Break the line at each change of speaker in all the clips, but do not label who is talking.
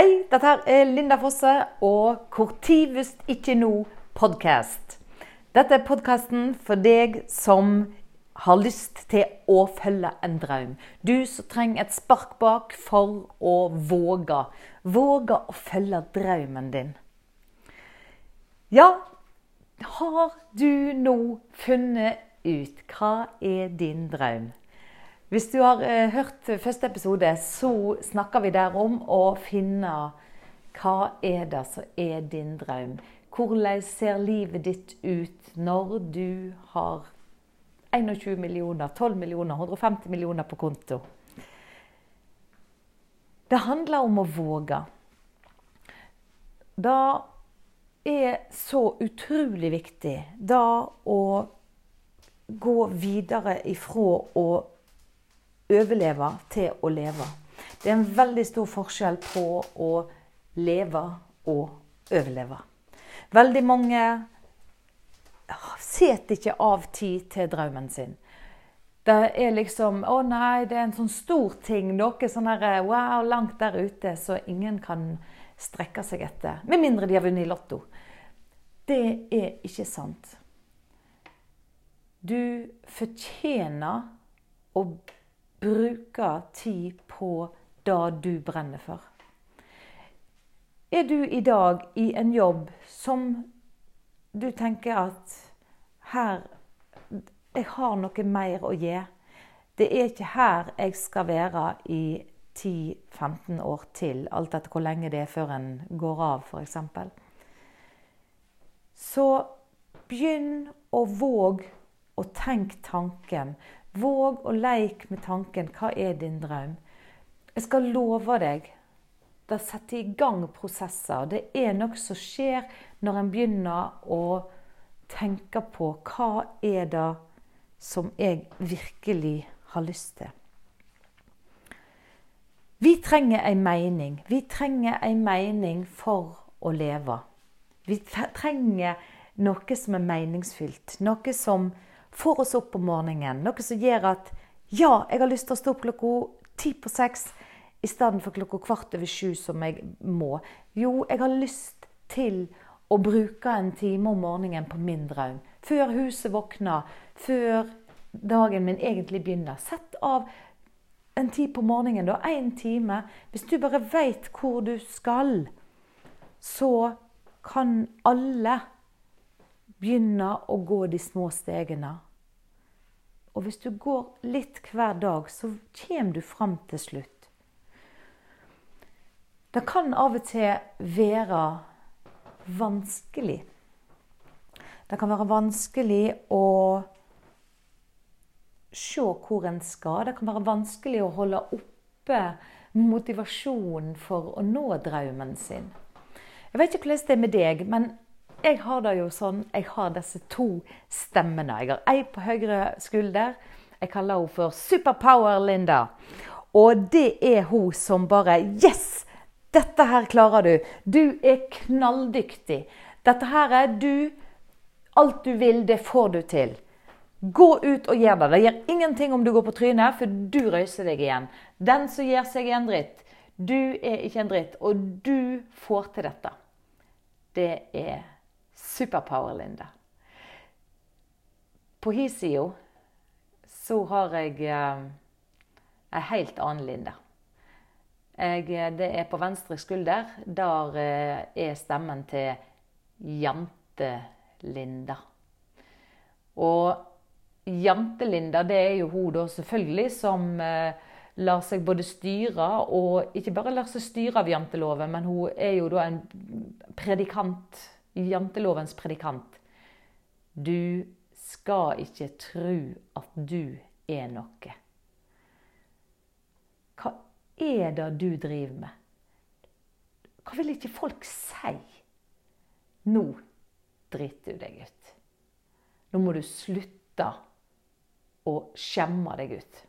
Hei, dette er Linda Fosse og Hvor trives ikke nå podkast. Dette er podkasten for deg som har lyst til å følge en drøm. Du som trenger et spark bak for å våge. Våge å følge drømmen din. Ja, har du nå funnet ut hva er din drøm? Hvis du har eh, hørt første episode, så snakker vi der om å finne hva er det som er din drøm. Hvordan ser livet ditt ut når du har 21 millioner, 12 millioner, 150 millioner på konto? Det handler om å våge. Det er så utrolig viktig da å gå videre ifra å overleve til å leve. Det er en veldig stor forskjell på å leve og overleve. Veldig mange setter ikke av tid til drømmen sin. Det er liksom Å nei, det er en sånn stor ting. Noe sånn her wow, langt der ute så ingen kan strekke seg etter. Med mindre de har vunnet i Lotto. Det er ikke sant. Du fortjener å bruke tid på det du brenner for. Er du i dag i en jobb som du tenker at her Jeg har noe mer å gi. Det er ikke her jeg skal være i 10-15 år til, alt etter hvor lenge det er før en går av, f.eks. Så begynn å våge å tenke tanken. Våg å leke med tanken 'Hva er din drøm?' Jeg skal love deg det setter i gang prosesser. Det er noe som skjer når en begynner å tenke på hva er det som jeg virkelig har lyst til. Vi trenger en mening. Vi trenger en mening for å leve. Vi trenger noe som er meningsfylt. Noe som får oss opp om morgenen. Noe som gjør at ja, jeg har lyst til å stå opp klokka ti på seks i stedet for klokka kvart over sju som jeg må. Jo, jeg har lyst til å bruke en time om morgenen på min drøm. Før huset våkner, før dagen min egentlig begynner. Sett av en tid på morgenen, da. Én time. Hvis du bare veit hvor du skal, så kan alle begynne å gå de små stegene. Og hvis du går litt hver dag, så kommer du fram til slutt. Det kan av og til være vanskelig. Det kan være vanskelig å se hvor en skal. Det kan være vanskelig å holde oppe motivasjonen for å nå drømmen sin. Jeg vet ikke hvordan det er med deg, men jeg har det jo sånn Jeg har disse to stemmene. Jeg har ei på høyre skulder. Jeg kaller henne for Superpower-Linda. Og det er hun som bare Yes! Dette her klarer du. Du er knalldyktig. Dette her er du Alt du vil, det får du til. Gå ut og gjør det. Det gjør ingenting om du går på trynet, for du røyser deg igjen. Den som gjør seg en dritt. Du er ikke en dritt, og du får til dette. Det er Superpower, Linda. På Hisio så har jeg eh, en helt annen Linda. Jeg, eh, det er på venstre skulder. Der eh, er stemmen til Jante-Linda. Og Jante-Linda, det er jo hun da selvfølgelig som eh, lar seg både styre og ikke bare lar seg styre av janteloven, men hun er jo da en predikant jantelovens predikant. Du skal ikke tro at du er noe. Hva er det du driver med? Hva vil ikke folk si? Nå driter du deg ut. Nå må du slutte å skjemme deg ut.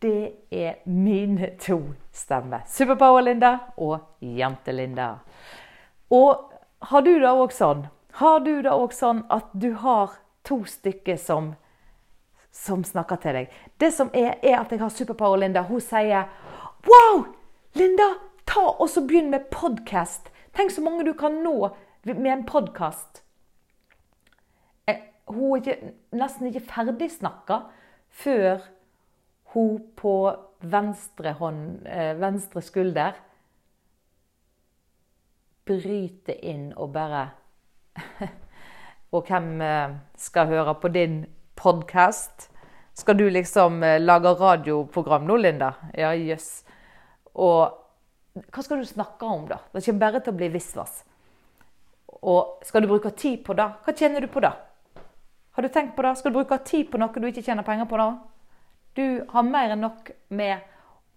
Det er mine to stemmer. Superpower-Linda og Jente-Linda. Og har du det òg sånn? Har du det òg sånn at du har to stykker som, som snakker til deg? Det som er, er at jeg har Superpower Linda. Hun sier Wow! Linda, Ta og så Begynn med podkast. Tenk så mange du kan nå med en podkast. Eh, hun er ikke, nesten ikke ferdig snakka før hun på venstre, hånd, eh, venstre skulder bryter inn og bare Og hvem eh, skal høre på din podkast? Skal du liksom eh, lage radioprogram nå, Linda? Ja, jøss. Yes. Og hva skal du snakke om, da? Det kommer bare til å bli visvas. Og skal du bruke tid på det? Hva tjener du på det? Har du tenkt på det? Skal du bruke tid på noe du ikke tjener penger på da? Du har mer enn nok med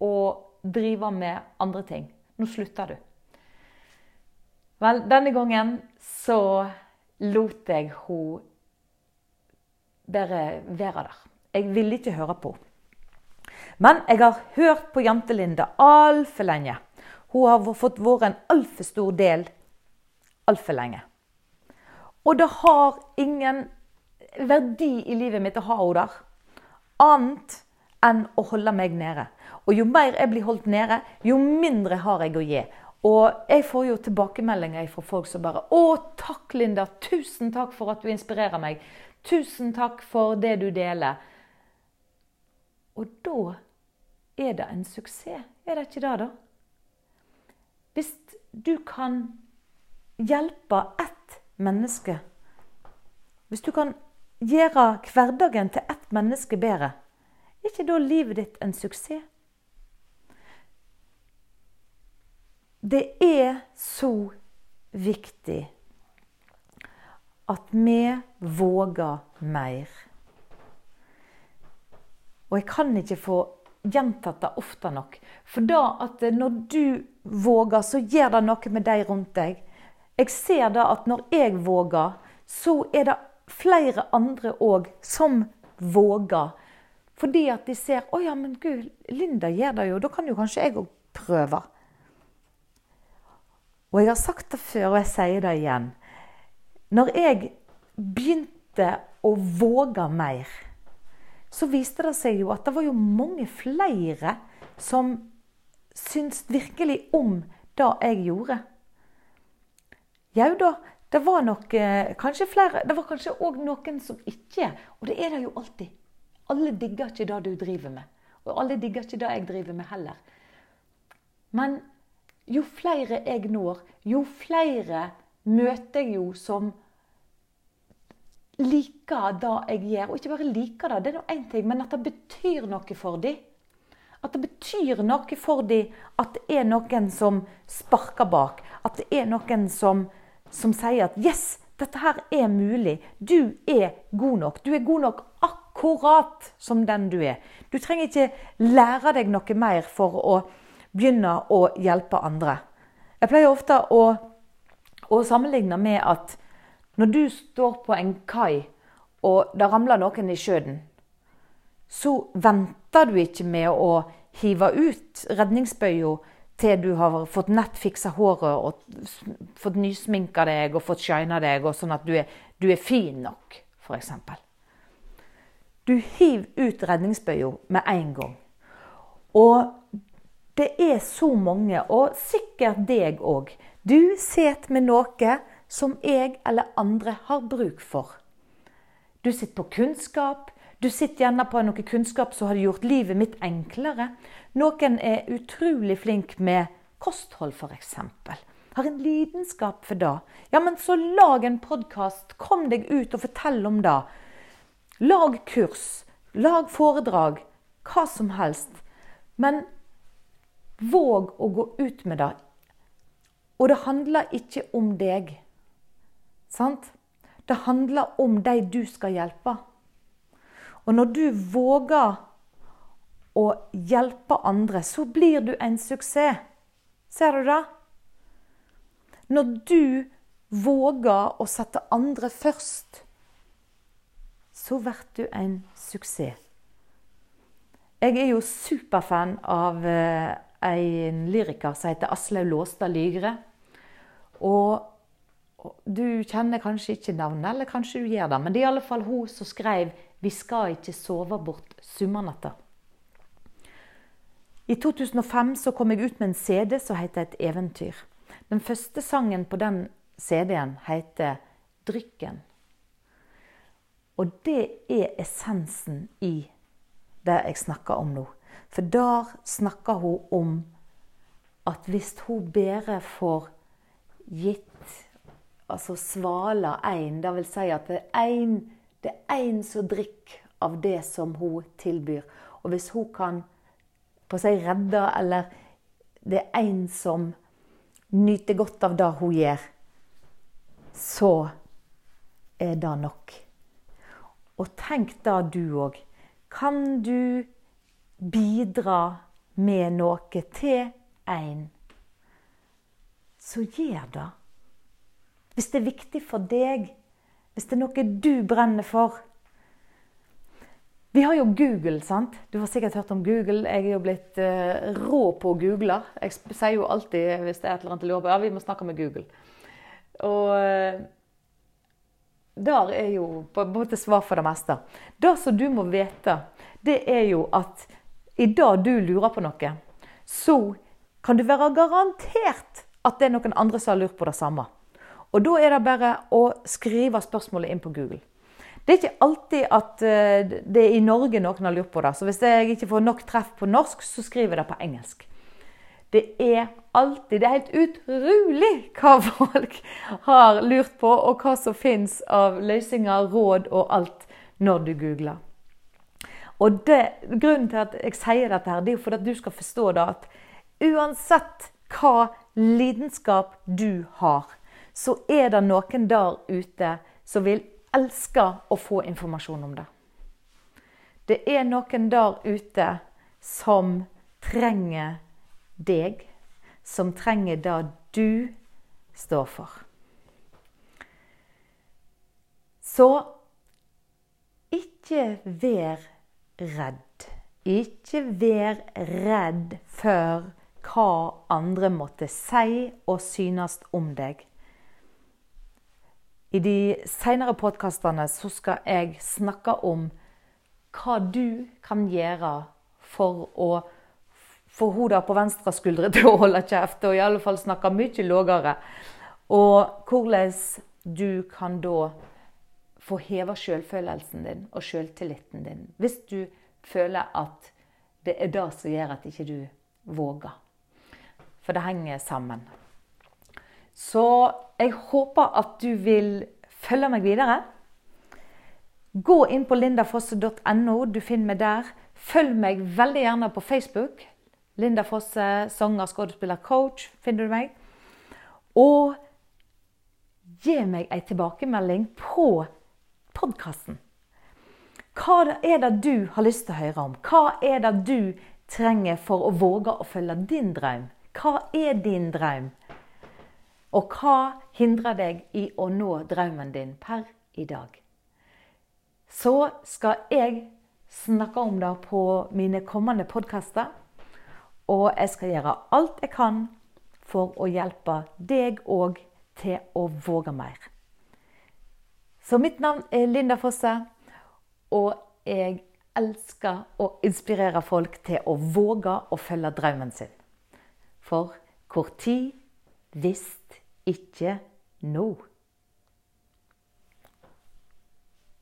å drive med andre ting. Nå slutter du. Vel, denne gangen så lot jeg hun bare være der. Jeg ville ikke høre på henne. Men jeg har hørt på Jante-Linda altfor lenge. Hun har fått vært en altfor stor del altfor lenge. Og det har ingen verdi i livet mitt å ha henne der. Annet enn å holde meg nede. Og jo mer jeg blir holdt nede, jo mindre har jeg å gi. Og jeg får jo tilbakemeldinger fra folk som bare 'Å, takk, Linda. Tusen takk for at du inspirerer meg. Tusen takk for det du deler.' Og da er det en suksess. Er det ikke det, da? Hvis du kan hjelpe ett menneske Hvis du kan gjøre hverdagen til ett menneske bedre, er ikke da livet ditt en suksess? Det er så viktig at vi våger mer. Og jeg kan ikke få gjentatt det ofte nok. For da at når du våger, så gjør det noe med de rundt deg. Jeg ser da at når jeg våger, så er det flere andre òg som våger. Fordi at de ser 'Å ja, men gud, Linda gjør det jo. Da kan jo kanskje jeg òg prøve'. Og jeg har sagt det før, og jeg sier det igjen. Når jeg begynte å våge mer så viste det seg jo at det var jo mange flere som syntes virkelig om det jeg gjorde. Jau da, det var nok eh, kanskje flere Det var kanskje òg noen som ikke Og det er det jo alltid. Alle digger ikke det du driver med. Og alle digger ikke det jeg driver med heller. Men jo flere jeg når, jo flere møter jeg jo som liker det jeg gjør. Og ikke bare liker det, det er nå én ting, men at det betyr noe for dem. At det betyr noe for dem at det er noen som sparker bak. At det er noen som, som sier at 'yes, dette her er mulig'. Du er god nok. Du er god nok akkurat som den du er. Du trenger ikke lære deg noe mer for å begynne å hjelpe andre. Jeg pleier ofte å, å sammenligne med at når du står på en kai, og det ramler noen i sjøen, så venter du ikke med å hive ut redningsbøya til du har fått nett fiksa håret og fått nysminka deg og fått shina deg, og sånn at du er, du er fin nok, f.eks. Du hiver ut redningsbøya med en gang. Og det er så mange, og sikkert deg òg. Du sitter med noe som jeg eller andre har bruk for. Du sitter på kunnskap. Du sitter gjerne på noe kunnskap som har gjort livet mitt enklere. Noen er utrolig flink med kosthold, f.eks. Har en lidenskap for det. Ja, men så lag en podkast. Kom deg ut og fortell om det. Lag kurs. Lag foredrag. Hva som helst. Men våg å gå ut med det. Og det handler ikke om deg. Sant? Det handler om de du skal hjelpe. Og når du våger å hjelpe andre, så blir du en suksess. Ser du det? Når du våger å sette andre først, så blir du en suksess. Jeg er jo superfan av eh, en lyriker som heter Aslaug Låstad Lygre. Og du kjenner kanskje ikke navnet, eller kanskje du gjør det. Men det er i alle fall hun som skrev 'Vi skal ikke sove bort sommernatta'. I 2005 så kom jeg ut med en CD som heter Et eventyr. Den første sangen på den CD-en heter Drykken. Og det er essensen i det jeg snakker om nå. For der snakker hun om at hvis hun bare får gitt altså svala én, vil si at det er én som drikker av det som hun tilbyr. Og hvis hun kan på seg redde, eller det er én som nyter godt av det hun gjør, så er det nok. Og tenk da du òg. Kan du bidra med noe til en, så gjør det. Hvis det er viktig for deg, hvis det er noe du brenner for. Vi har jo Google, sant? Du har sikkert hørt om Google. Jeg er jo blitt uh, rå på å google. Jeg sier jo alltid hvis det er et eller annet jeg lurer på, ja, vi må snakke med Google. Og uh, der er jo på en måte svar for det meste. Det som du må vite, det er jo at i det du lurer på noe, så kan du være garantert at det er noen andre som har lurt på det samme. Og da er det bare å skrive spørsmålet inn på Google. Det er ikke alltid at eh, det er i Norge noen har lurt på det. Så hvis jeg ikke får nok treff på norsk, så skriver jeg det på engelsk. Det er alltid Det er helt utrolig hva folk har lurt på, og hva som fins av løsninger, råd og alt når du googler. Og det, Grunnen til at jeg sier dette, her, det er for at du skal forstå det at uansett hva lidenskap du har, så er det noen der ute som vil elske å få informasjon om det. Det er noen der ute som trenger deg, som trenger det du står for. Så ikke vær redd. Ikke vær redd for hva andre måtte si og synes om deg. I de senere podkastene skal jeg snakke om hva du kan gjøre for å få hodet på venstre skuldre til å holde kjeft, og i alle fall snakke mye lavere. Og hvordan du kan da få heva selvfølelsen din og selvtilliten din. Hvis du føler at det er det som gjør at ikke du våger. For det henger sammen. Så jeg håper at du vil følge meg videre. Gå inn på lindafosse.no. Du finner meg der. Følg meg veldig gjerne på Facebook. Linda Fosse, sanger, skuespiller, coach, finner du meg. Og gi meg ei tilbakemelding på podkasten. Hva er det du har lyst til å høre om? Hva er det du trenger for å våge å følge din drøm? Hva er din drøm? Og hva hindrer deg i å nå drømmen din per i dag? Så skal jeg snakke om det på mine kommende podkaster. Og jeg skal gjøre alt jeg kan for å hjelpe deg òg til å våge mer. Så mitt navn er Linda Fosse, og jeg elsker å inspirere folk til å våge å følge drømmen sin. For hvor tid, hvis ikke nå.